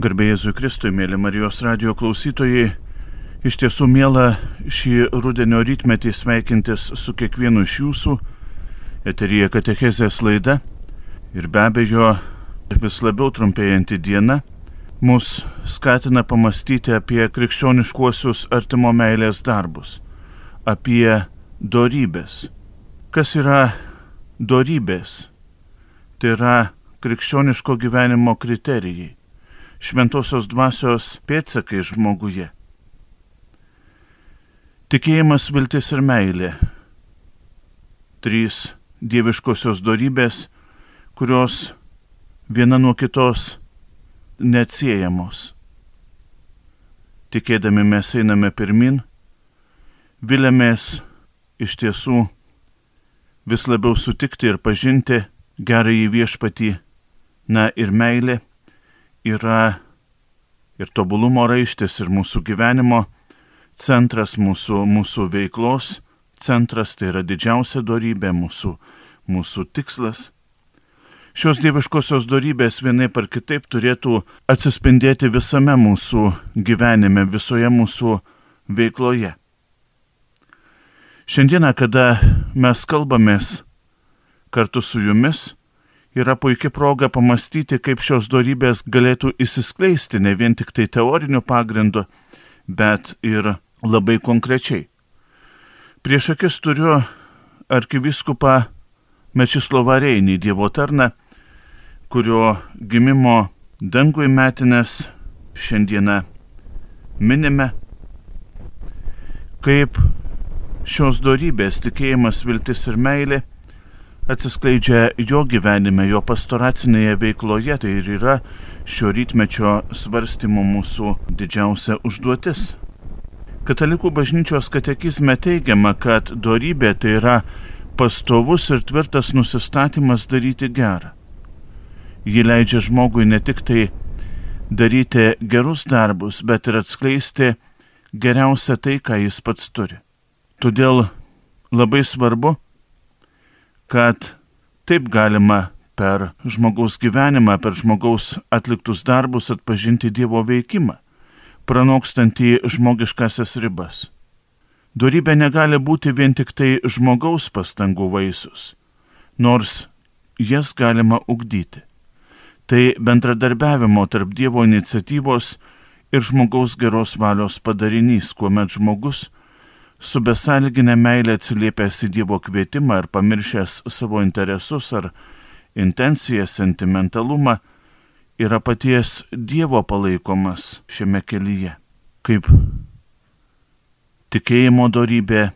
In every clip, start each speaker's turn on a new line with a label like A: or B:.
A: Garbėjai Jėzui Kristui, mėly Marijos radio klausytojai, iš tiesų mėla šį rudenio rytmetį sveikintis su kiekvienu iš jūsų, eterija katechezės laida. Ir be abejo vis labiau trumpėjanti diena mus skatina pamastyti apie krikščioniškuosius artimo meilės darbus, apie dorybės. Kas yra dorybės? Tai yra krikščioniško gyvenimo kriterijai šventosios dvasios pėtsakai žmoguje. Tikėjimas, viltis ir meilė. Trys dieviškosios darybės, kurios viena nuo kitos neatsiejamos. Tikėdami mes einame pirmin, vilėmės iš tiesų vis labiau sutikti ir pažinti gerąjį viešpatį, na ir meilė yra ir tobulumo raištis, ir mūsų gyvenimo centras, mūsų, mūsų veiklos centras, tai yra didžiausia darybė, mūsų, mūsų tikslas. Šios dieviškosios darybės vienaip ar kitaip turėtų atsispindėti visame mūsų gyvenime, visoje mūsų veikloje. Šiandieną, kada mes kalbamės kartu su jumis, yra puikia proga pamastyti, kaip šios darybės galėtų įsiskleisti ne vien tik tai teoriniu pagrindu, bet ir labai konkrečiai. Prieš akis turiu arkiviskupą Mečislovą Reinį, Dievo tarną, kurio gimimo dangui metinės šiandieną minime, kaip šios darybės tikėjimas, viltis ir meilė atsiskleidžia jo gyvenime, jo pastoracinėje veikloje, tai ir yra šio rytmečio svarstymų mūsų didžiausia užduotis. Katalikų bažnyčios katekizme teigiama, kad dorybė tai yra pastovus ir tvirtas nusistatymas daryti gerą. Ji leidžia žmogui ne tik tai daryti gerus darbus, bet ir atskleisti geriausią tai, ką jis pats turi. Todėl labai svarbu, kad taip galima per žmogaus gyvenimą, per žmogaus atliktus darbus atpažinti Dievo veikimą, pranokstantį žmogiškasias ribas. Dorybė negali būti vien tik tai žmogaus pastangų vaisius, nors jas galima ugdyti. Tai bendradarbiavimo tarp Dievo iniciatyvos ir žmogaus geros valios padarinys, kuomet žmogus su besalginė meilė atsiliepęs į Dievo kvietimą ir pamiršęs savo interesus ar intenciją, sentimentalumą, yra paties Dievo palaikomas šiame kelyje. Kaip tikėjimo darybė,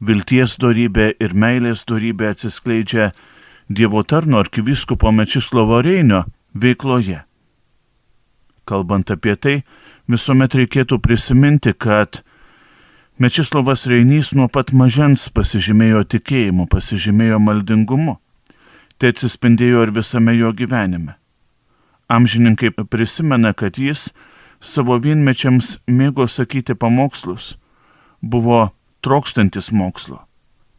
A: vilties darybė ir meilės darybė atsiskleidžia Dievo tarno arkivyskupo Mečislovo Reinio veikloje. Kalbant apie tai, visuomet reikėtų prisiminti, kad Mečislovas Reinys nuo pat mažens pasižymėjo tikėjimu, pasižymėjo maldingumu. Tai atsispindėjo ir visame jo gyvenime. Amžininkai prisimena, kad jis savo vienmečiams mėgo sakyti pamokslus, buvo trokštantis mokslo.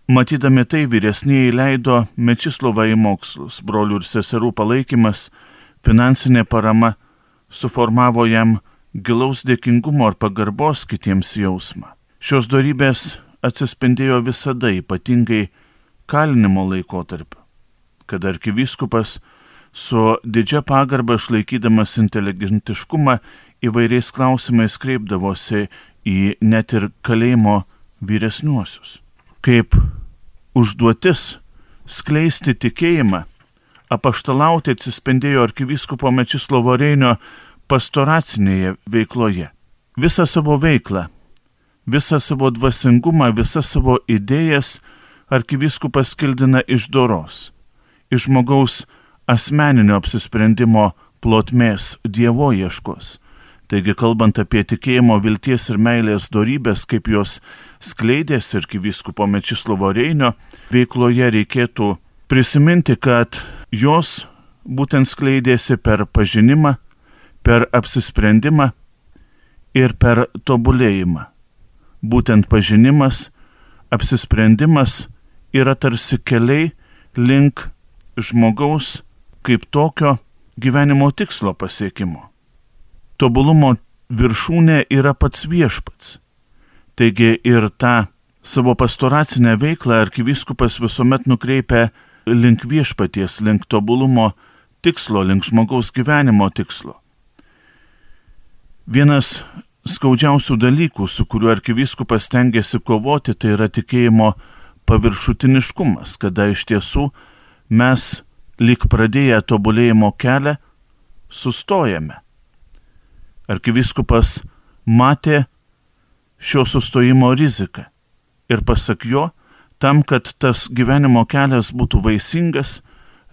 A: Matydami tai vyresnieji leido Mečislovą į mokslus, brolių ir seserų palaikymas, finansinė parama suformavo jam gilaus dėkingumo ar pagarbos kitiems jausmą. Šios darybės atsispindėjo visada, ypatingai kalinimo laikotarpiu, kad arkivyskupas su didžia pagarba išlaikydamas inteligentiškumą įvairiais klausimais kreipdavosi į net ir kalėjimo vyresniuosius. Kaip užduotis skleisti tikėjimą, apaštalauti atsispindėjo arkivyskupo Mečislovo Reinio pastoracinėje veikloje. Visą savo veiklą visą savo dvasingumą, visą savo idėjas arkivyskupas kildina iš doros, iš žmogaus asmeninio apsisprendimo plotmės Dievo ieškos. Taigi, kalbant apie tikėjimo, vilties ir meilės darybės, kaip jos skleidėsi arkivyskupo Mečislovo Reinio veikloje, reikėtų prisiminti, kad jos būtent skleidėsi per pažinimą, per apsisprendimą ir per tobulėjimą būtent pažinimas, apsisprendimas yra tarsi keliai link žmogaus kaip tokio gyvenimo tikslo pasiekimo. tobulumo viršūnė yra pats viešpats. Taigi ir tą savo pastoracinę veiklą arkivyskupas visuomet nukreipia link viešpaties, link tobulumo tikslo, link žmogaus gyvenimo tikslo. Vienas skaudžiausių dalykų, su kuriuo arkivyskupas tengiasi kovoti, tai yra tikėjimo paviršutiniškumas, kada iš tiesų mes, lik pradėję tobulėjimo kelią, sustojame. Arkivyskupas matė šio sustojimo riziką ir pasak jo, tam, kad tas gyvenimo kelias būtų vaisingas,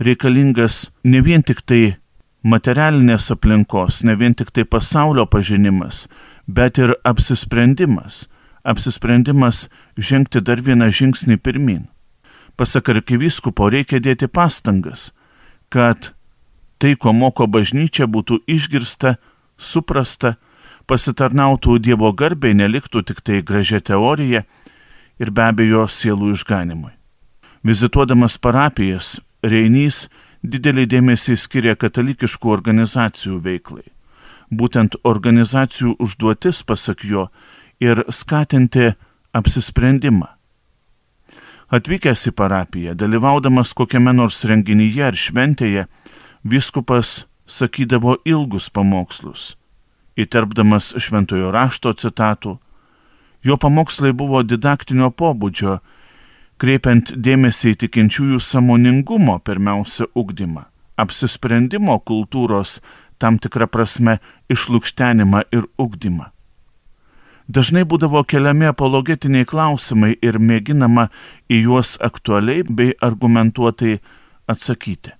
A: reikalingas ne vien tik tai materialinės aplinkos, ne vien tik tai pasaulio pažinimas, bet ir apsisprendimas, apsisprendimas žengti dar vieną žingsnį pirmin. Pasak arkivyskupo, reikia dėti pastangas, kad tai, ko moko bažnyčia, būtų išgirsta, suprasta, pasitarnautų Dievo garbiai, neliktų tik tai gražia teorija ir be abejo sielų išganimui. Vizituodamas parapijas, Reinys didelį dėmesį skiria katalikiškų organizacijų veiklai. Būtent organizacijų užduotis, pasak jo, ir skatinti apsisprendimą. Atvykęs į parapiją, dalyvaudamas kokiame nors renginyje ar šventėje, viskupas sakydavo ilgus pamokslus, įterpdamas šventojo rašto citatų. Jo pamokslai buvo didaktinio pobūdžio, kreipiant dėmesį į tikinčiųjų samoningumo pirmiausia ugdymą, apsisprendimo kultūros tam tikrą prasme išlūkštenimą ir ugdymą. Dažnai būdavo keliami apologetiniai klausimai ir mėginama į juos aktualiai bei argumentuotai atsakyti.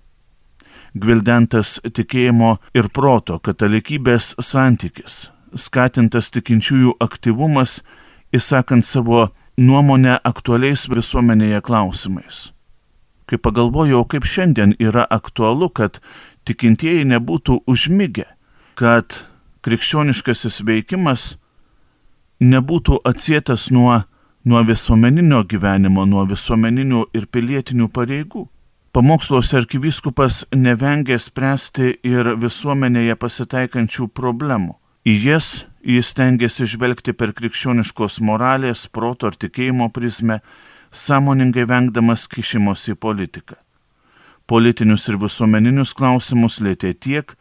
A: Gvildentas tikėjimo ir proto katalikybės santykis, skatintas tikinčiųjų aktyvumas, įsakant savo nuomonę aktualiais visuomenėje klausimais. Kai pagalvojau, kaip šiandien yra aktualu, kad tikintieji nebūtų užmygę, kad krikščioniškasis veikimas nebūtų atsietas nuo, nuo visuomeninio gyvenimo, nuo visuomeninių ir pilietinių pareigų. Pamoksluose arkivyskupas nevengė spręsti ir visuomenėje pasitaikančių problemų. Į jas jis tengiasi žvelgti per krikščioniškos moralės, proto ar tikėjimo prizmę, sąmoningai vengdamas kišimos į politiką. Politinius ir visuomeninius klausimus lėtė tiek,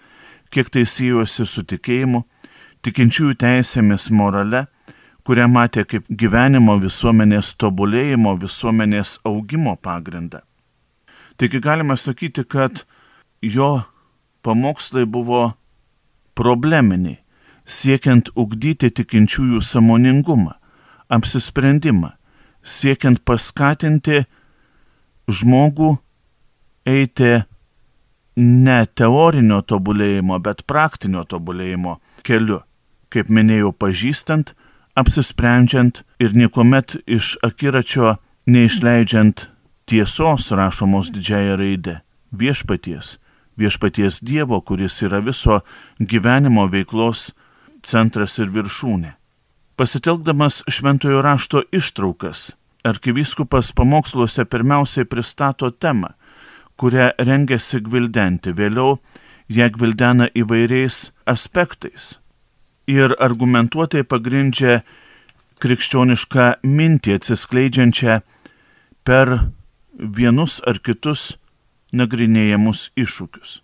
A: kiek tai sijosi su tikėjimu, tikinčiųjų teisėmis morale, kurią matė kaip gyvenimo visuomenės tobulėjimo, visuomenės augimo pagrindą. Taigi galima sakyti, kad jo pamokslai buvo probleminiai siekiant ugdyti tikinčiųjų samoningumą, apsisprendimą, siekiant paskatinti žmogų eiti ne teorinio tobulėjimo, bet praktinio tobulėjimo keliu, kaip minėjau, pažįstant, apsisprendžiant ir niekuomet iš akiračio neišleidžiant tiesos rašomos didžiaja raide viešpaties, viešpaties Dievo, kuris yra viso gyvenimo veiklos centras ir viršūnė. Pasitelkdamas šventojo rašto ištraukas, arkivyskupas pamoksluose pirmiausiai pristato temą, kurią rengiasi gvildenti, vėliau ją gvildena įvairiais aspektais ir argumentuotai pagrindžia krikščionišką mintį atsiskleidžiančią per vienus ar kitus nagrinėjamus iššūkius.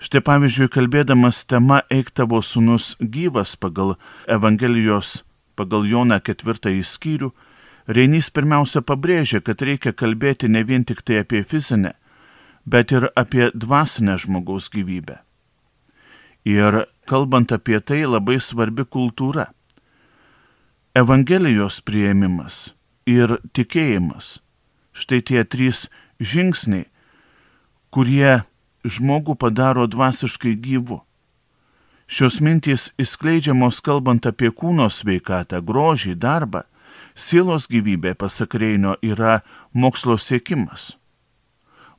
A: Štai pavyzdžiui, kalbėdamas tema Eik tavo sunus gyvas pagal Evangelijos, pagal Joną ketvirtąjį skyrių, Reinys pirmiausia pabrėžia, kad reikia kalbėti ne vien tik tai apie fizinę, bet ir apie dvasinę žmogaus gyvybę. Ir kalbant apie tai labai svarbi kultūra. Evangelijos prieimimas ir tikėjimas. Štai tie trys žingsniai, kurie žmogų padaro dvasiškai gyvu. Šios mintys įskleidžiamos kalbant apie kūno sveikatą, grožį, darbą, sielos gyvybė, pasak Reinio, yra mokslo siekimas.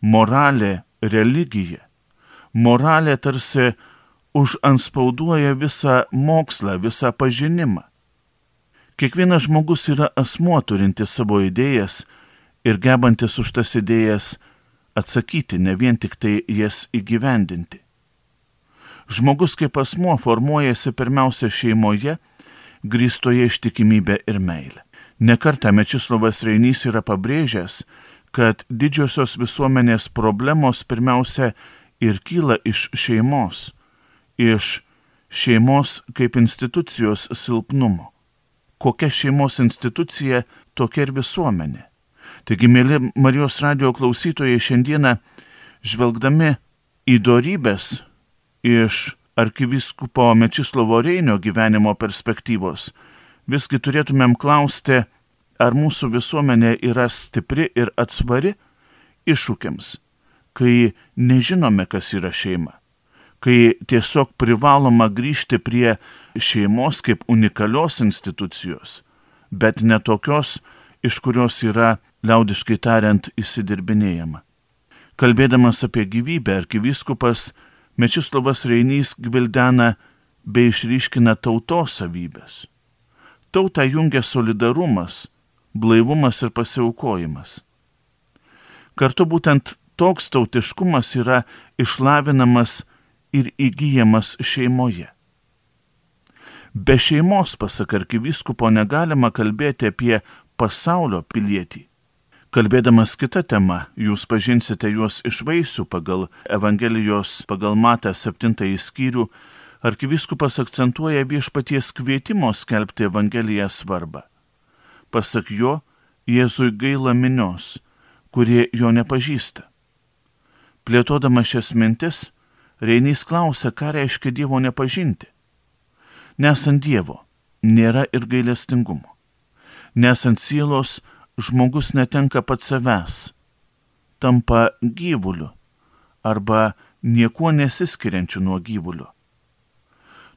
A: Moralė, religija. Moralė tarsi užanspauduoja visą mokslą, visą pažinimą. Kiekvienas žmogus yra asmuo turintis savo idėjas ir gebantis už tas idėjas atsakyti, ne vien tik tai jas įgyvendinti. Žmogus kaip asmuo formuojasi pirmiausia šeimoje, grįstoje ištikimybė ir meilė. Nekartą Mečislovas Reinys yra pabrėžęs, kad didžiosios visuomenės problemos pirmiausia ir kyla iš šeimos, iš šeimos kaip institucijos silpnumo. Kokia šeimos institucija, tokia ir visuomenė. Taigi, mėly Marijos radio klausytojai, šiandieną žvelgdami į darybės iš arkiviskupo Mečislovo Reinio gyvenimo perspektyvos, visgi turėtumėm klausti, ar mūsų visuomenė yra stipri ir atsvari iššūkiams, kai nežinome, kas yra šeima, kai tiesiog privaloma grįžti prie šeimos kaip unikalios institucijos, bet ne tokios, iš kurios yra, liaudiškai tariant, įsidirbinėjama. Kalbėdamas apie gyvybę, arkivyskupas Mečislovas Reinys gvildena bei išryškina tautos savybės. Tautą jungia solidarumas, blaivumas ir pasiaukojimas. Kartu būtent toks tautiškumas yra išlavinamas ir įgyjamas šeimoje. Be šeimos, pasak arkivyskupo, negalima kalbėti apie pasaulio pilietį. Kalbėdamas kitą temą, jūs pažinsite juos iš vaisių pagal Evangelijos pagal Matą septintąjį skyrių, arkivyskupas akcentuoja viešpaties kvietimo skelbti Evangeliją svarbą. Pasak jo, Jėzui gaila minios, kurie jo nepažįsta. Plėtodama šias mintis, Reinys klausia, ką reiškia Dievo nepažinti. Nesant Dievo, nėra ir gailestingumo. Nesant sielos, žmogus netenka pats savęs, tampa gyvuliu arba niekuo nesiskiriančiu nuo gyvulio.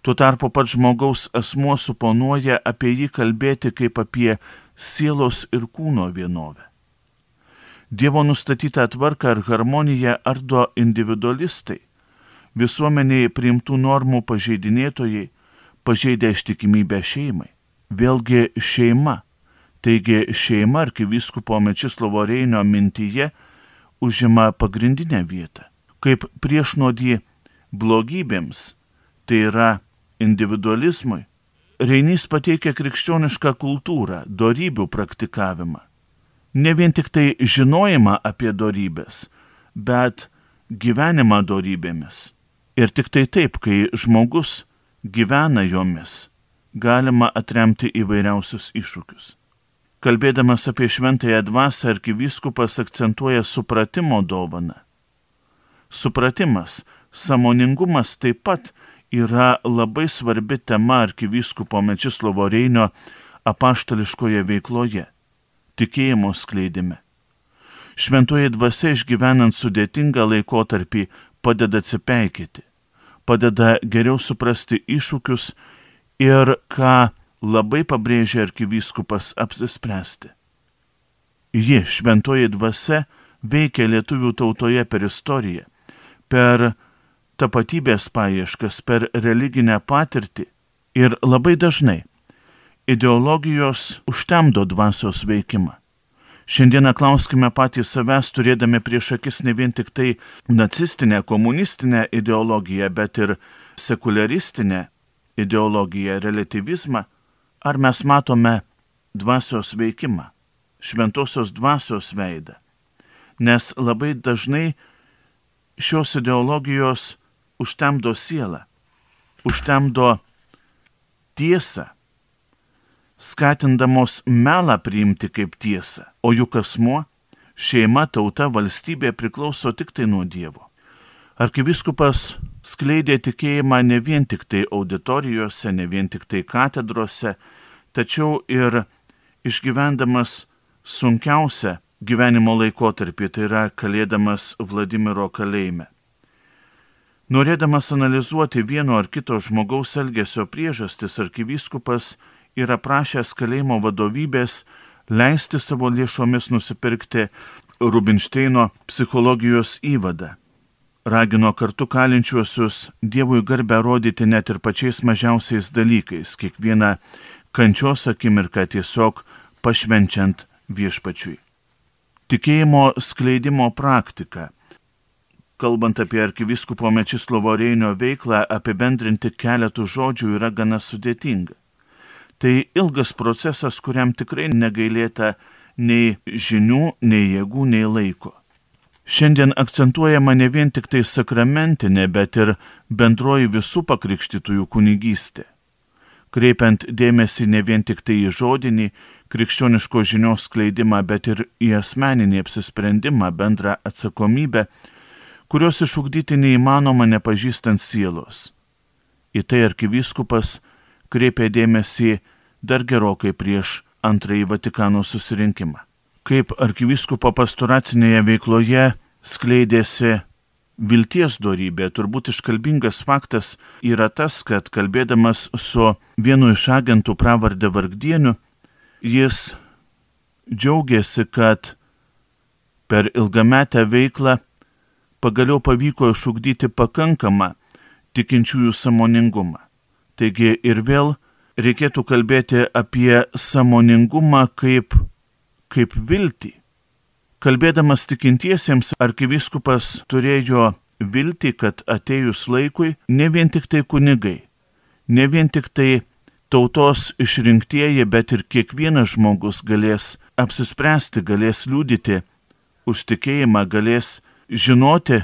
A: Tuo tarpu pats žmogaus asmuo suponuoja apie jį kalbėti kaip apie sielos ir kūno vienovę. Dievo nustatytą tvarką ir harmoniją ardo individualistai, visuomeniai priimtų normų pažeidinėtojai, pažeidę ištikimybę šeimai. Vėlgi šeima Taigi šeima arkivyskupo Mečislovo Reinio mintyje užima pagrindinę vietą. Kaip priešnodį blogybėms, tai yra individualizmui, Reinys pateikia krikščionišką kultūrą, darybių praktikavimą. Ne vien tik tai žinojimą apie darybės, bet gyvenimą darybėmis. Ir tik tai taip, kai žmogus gyvena jomis, galima atremti įvairiausius iššūkius. Kalbėdamas apie šventąją dvasę, arkivyskupas akcentuoja supratimo dovaną. Supratimas, samoningumas taip pat yra labai svarbi tema arkivyskupo Mečislovo Reinio apaštališkoje veikloje - tikėjimo skleidime. Šventoji dvasia išgyvenant sudėtingą laikotarpį padeda atsipeikėti, padeda geriau suprasti iššūkius ir ką labai pabrėžia arkivyskupas apsispręsti. Ji, šventoji dvasia, veikia lietuvių tautoje per istoriją, per tapatybės paieškas, per religinę patirtį ir labai dažnai ideologijos užtemdo dvasios veikimą. Šiandieną klauskime patys savęs, turėdami prieš akis ne vien tik tai nacistinę, komunistinę ideologiją, bet ir sekularistinę ideologiją, relativizmą, Ar mes matome dvasios veikimą, šventosios dvasios veidą? Nes labai dažnai šios ideologijos užtemdo sielą, užtemdo tiesą, skatindamos melą priimti kaip tiesą, o juk asmuo, šeima, tauta, valstybė priklauso tik tai nuo Dievo. Arkiviskupas skleidė tikėjimą ne vien tik tai auditorijose, ne vien tik tai katedrose, tačiau ir išgyvendamas sunkiausią gyvenimo laikotarpį, tai yra kalėdamas Vladimiro kalėjime. Norėdamas analizuoti vieno ar kito žmogaus elgesio priežastis, arkivyskupas yra prašęs kalėjimo vadovybės leisti savo lėšomis nusipirkti Rubinšteino psichologijos įvadą ragino kartu kalinčiuosius Dievui garbę rodyti net ir pačiais mažiausiais dalykais, kiekvieną kančios akimirką tiesiog pašvenčiant viešpačiui. Tikėjimo skleidimo praktika kalbant apie arkivyskupo Mečislovo Reinio veiklą, apibendrinti keletų žodžių yra gana sudėtinga. Tai ilgas procesas, kuriam tikrai negailėta nei žinių, nei jėgų, nei laiko. Šiandien akcentuojama ne vien tik tai sakramentinė, bet ir bendroji visų pakrikštytųjų kunigystė. Kreipiant dėmesį ne vien tik tai į žodinį krikščioniško žinios skleidimą, bet ir į asmeninį apsisprendimą, bendrą atsakomybę, kurios išugdyti neįmanoma nepažįstant sielos. Į tai arkivyskupas kreipė dėmesį dar gerokai prieš antrąjį Vatikano susirinkimą kaip arkivyskupo pastoracinėje veikloje skleidėsi vilties dorybė. Turbūt iškalbingas faktas yra tas, kad kalbėdamas su vienu iš agentų pravardę Vargdieniu, jis džiaugiasi, kad per ilgametę veiklą pagaliau pavyko išugdyti pakankamą tikinčiųjų samoningumą. Taigi ir vėl reikėtų kalbėti apie samoningumą kaip kaip viltį. Kalbėdamas tikintiesiems, arkivyskupas turėjo viltį, kad atejus laikui ne vien tik tai kunigai, ne vien tik tai tautos išrinktieji, bet ir kiekvienas žmogus galės apsispręsti, galės liūdyti už tikėjimą, galės žinoti,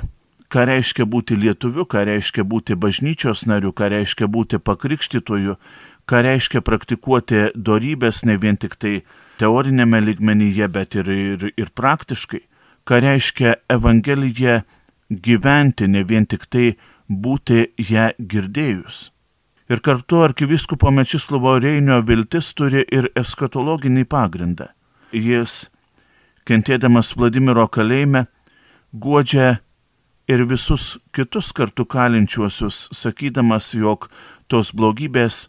A: ką reiškia būti lietuviu, ką reiškia būti bažnyčios nariu, ką reiškia būti pakrikštytoju, ką reiškia praktikuoti darybės ne vien tik tai teorinėme ligmenyje, bet ir, ir, ir praktiškai, ką reiškia Evangelija gyventi, ne vien tik tai būti ją girdėjus. Ir kartu arkiviskupo Mečislovo Reinio viltis turi ir eskatologinį pagrindą. Jis, kentėdamas Vladimiro kalėjime, guodžia ir visus kitus kartu kalinčiuosius, sakydamas, jog tos blogybės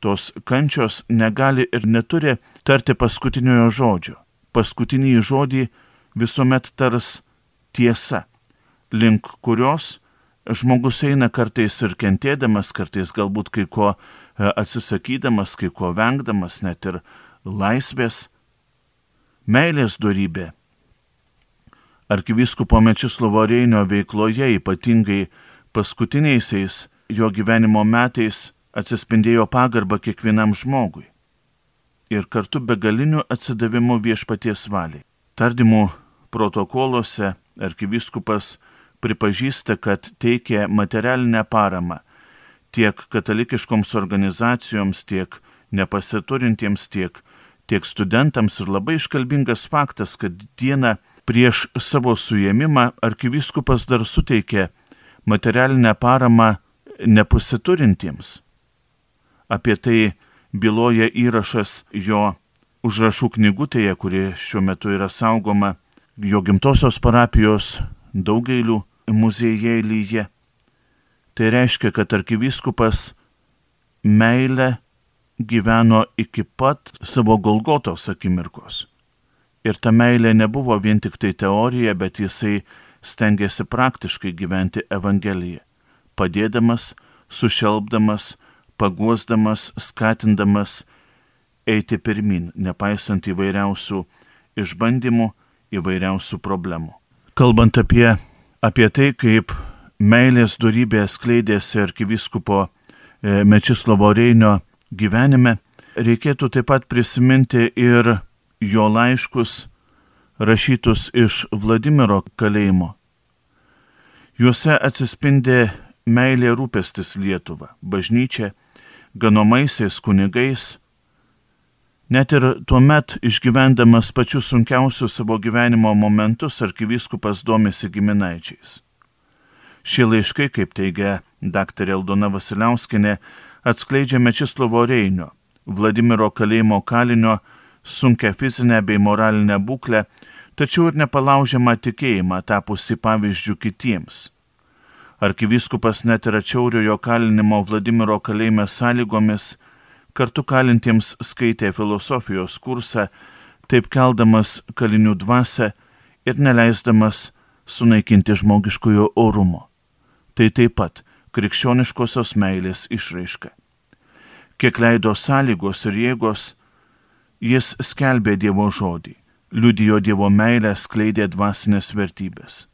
A: tos kančios negali ir neturi tarti paskutiniojo žodžio. Paskutinį žodį visuomet tars tiesa, link kurios žmogus eina kartais ir kentėdamas, kartais galbūt kai ko e, atsisakydamas, kai ko vengdamas, net ir laisvės, meilės darybė. Arkivyskupo Mečislovo Reinio veikloje, ypatingai paskutiniaisiais jo gyvenimo metais, atsispindėjo pagarba kiekvienam žmogui ir kartu begaliniu atsidavimu viešpaties valiai. Tardymų protokoluose arkivyskupas pripažįsta, kad teikė materialinę paramą tiek katalikiškoms organizacijoms, tiek nepasiturintiems, tiek, tiek studentams ir labai iškalbingas faktas, kad dieną prieš savo suėmimą arkivyskupas dar suteikė materialinę paramą nepasiturintiems. Apie tai byloja įrašas jo užrašų knygutėje, kuri šiuo metu yra saugoma jo gimtosios parapijos daugailių muziejėlyje. Tai reiškia, kad arkivyskupas meilę gyveno iki pat savo Golgotos akimirkos. Ir ta meilė nebuvo vien tik tai teorija, bet jisai stengiasi praktiškai gyventi Evangeliją, padėdamas, sušelbdamas, paguosdamas, skatindamas eiti pirmin, nepaisant įvairiausių išbandymų, įvairiausių problemų. Kalbant apie, apie tai, kaip meilės darybė skleidėsi arkivyskupo e, Mečislovo Reinio gyvenime, reikėtų taip pat prisiminti ir jo laiškus rašytus iš Vladimiro kalėjimo. Juose atsispindi meilė rūpestis Lietuva, bažnyčia ganomaisiais kunigais, net ir tuo met išgyvendamas pačius sunkiausius savo gyvenimo momentus arkivyskupas domisi giminaičiais. Šie laiškai, kaip teigia dr. Eldona Vasiliauskinė, atskleidžia Mečislovo Reinio, Vladimiro kalėjimo kalinio sunkia fizinę bei moralinę būklę, tačiau ir nepalaužiamą tikėjimą tapusi pavyzdžių kitiems Arkivyskupas net ir atšiauriojo kalinimo Vladimiro kalėjime sąlygomis kartu kalintiems skaitė filosofijos kursą, taip keldamas kalinių dvasę ir neleisdamas sunaikinti žmogiškojo orumo. Tai taip pat krikščioniškosios meilės išraiška. Kiek leido sąlygos ir jėgos, jis skelbė Dievo žodį, liudijo Dievo meilę, skleidė dvasinės vertybės.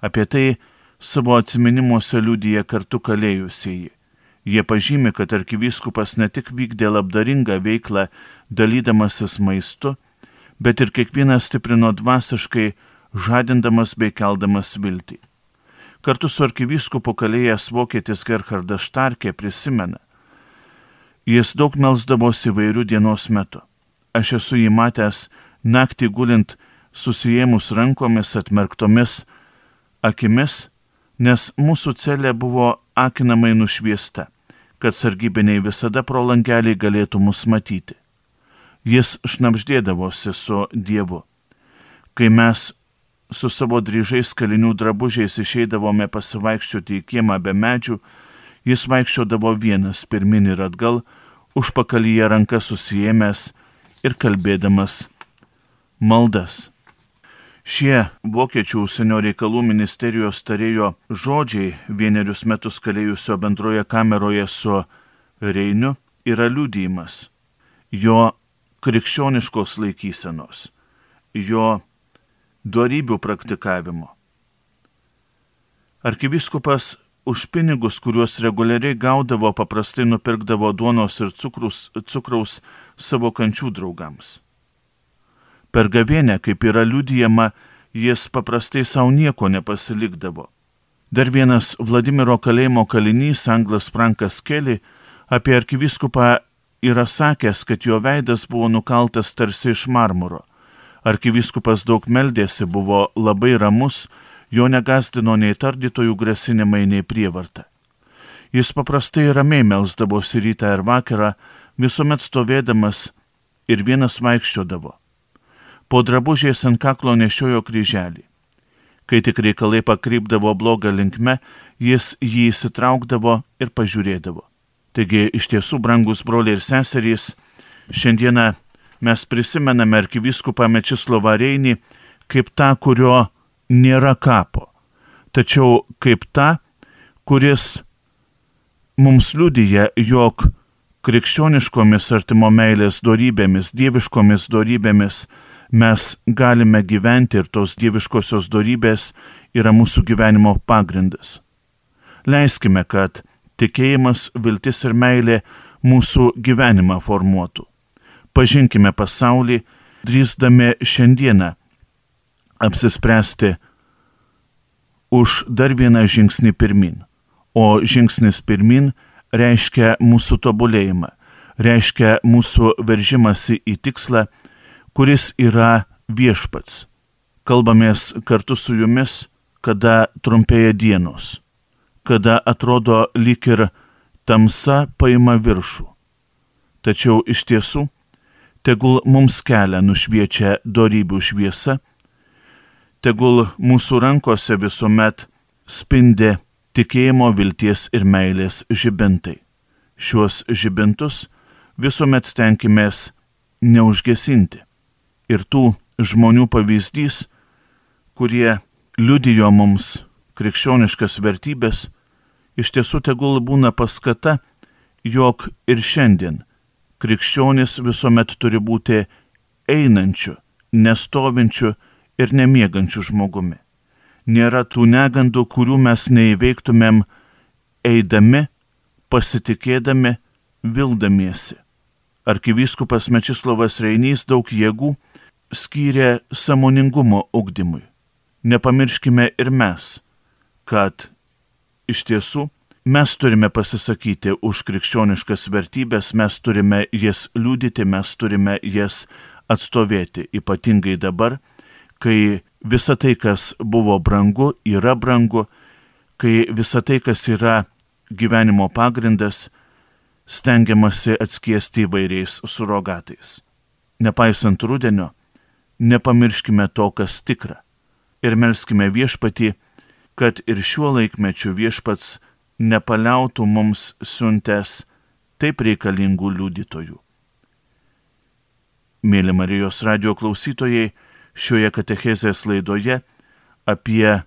A: Apie tai savo atminimuose liudyje kartu kalėjusieji. Jie pažymi, kad arkivyskupas ne tik vykdė labdaringą veiklą dalydamasis maistu, bet ir kiekvieną stiprino dvasiškai, žadindamas bei keldamas viltį. Kartu su arkivyskupu kalėjęs vokietis Gerhardas Štarkė prisimena. Jis daug melsdavosi vairių dienos metu. Aš esu jį matęs naktį gulint susijėmus rankomis atmerktomis akimis, nes mūsų celė buvo akinamai nušviesta kad sargybiniai visada pro langelį galėtų mus matyti. Jis šnapždėdavosi su Dievu. Kai mes su savo dryžais kalinių drabužiais išeidavome pasivaikščioti į kiemą be medžių, jis vaikščiodavo vienas pirmin ir atgal, užpakalyje ranką susijėmęs ir kalbėdamas maldas. Šie vokiečių užsienio reikalų ministerijos tarėjo žodžiai vienerius metus kalėjusio bendroje kameroje su Reiniu yra liūdėjimas jo krikščioniškos laikysenos, jo darybių praktikavimo. Arkiviskupas už pinigus, kuriuos reguliariai gaudavo, paprastai nupirkdavo duonos ir cukrus, cukraus savo kančių draugams. Per gavienę, kaip yra liudijama, jis paprastai savo nieko nepasilikdavo. Dar vienas Vladimiro kalėjimo kalinys, anglas Frankas Keli, apie arkiviskupą yra sakęs, kad jo veidas buvo nukaltas tarsi iš marmuro. Arkiviskupas daug meldėsi, buvo labai ramus, jo negastino nei tardytojų grasinimai, nei prievarta. Jis paprastai ramiai melsdavosi rytą ir vakarą, visuomet stovėdamas ir vienas vaikščiodavo po drabužiais ant kaklo nešiojo kryželį. Kai tik reikalai pakrypdavo blogą linkme, jis jį įsitraukdavo ir pažiūrėdavo. Taigi iš tiesų, brangus broliai ir seserys, šiandieną mes prisimename arkiviskupą Mečislovą Reinį kaip tą, kurio nėra kapo, tačiau kaip tą, kuris mums liudyja, jog krikščioniškomis artimo meilės darybėmis, dieviškomis darybėmis mes galime gyventi ir tos dieviškosios darybės yra mūsų gyvenimo pagrindas. Leiskime, kad tikėjimas, viltis ir meilė mūsų gyvenimą formuotų. Pažinkime pasaulį, drįsdami šiandieną apsispręsti už dar vieną žingsnį pirmin. O žingsnis pirmin reiškia mūsų tobulėjimą, reiškia mūsų veržimąsi į tikslą, kuris yra viešpats. Kalbamės kartu su jumis, kada trumpėja dienos, kada atrodo lik ir tamsa paima viršų. Tačiau iš tiesų, tegul mums kelią nušviečia darybių šviesa, tegul mūsų rankose visuomet spindi tikėjimo, vilties ir meilės žibintai. Šiuos žibintus visuomet stenkimės neužgesinti ir tų žmonių pavyzdys, kurie liudijo mums krikščioniškas vertybės, iš tiesų tegul būna paskata, jog ir šiandien krikščionis visuomet turi būti einančiu, nestovinčiu ir nemiegančiu žmogumi. Nėra tų negandų, kurių mes neįveiktumėm eidami, pasitikėdami, vildamiesi. Arkivyskupas Mečislovas Reinys daug jėgų skyrė samoningumo ugdymui. Nepamirškime ir mes, kad iš tiesų mes turime pasisakyti už krikščioniškas vertybės, mes turime jas liūdyti, mes turime jas atstovėti, ypatingai dabar, kai visa tai, kas buvo brangu, yra brangu, kai visa tai, kas yra gyvenimo pagrindas, stengiamasi atskiesti įvairiais surogatais. Nepaisant rudenio, nepamirškime to, kas tikra. Ir melskime viešpatį, kad ir šiuo laikmečiu viešpats nepaliautų mums siuntęs taip reikalingų liudytojų. Mėly Marijos radio klausytojai, šioje katechezės laidoje apie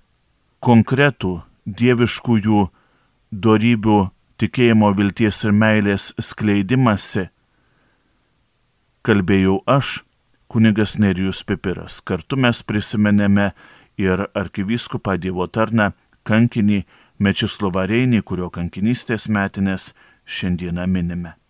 A: konkretų dieviškųjų darybių tikėjimo vilties ir meilės skleidimąsi kalbėjau aš, kunigas Nerijus Pipiras. Kartu mes prisimenėme ir arkivyskupą Dievo tarną kankinį Mečislovą Reinį, kurio kankinystės metinės šiandieną minime.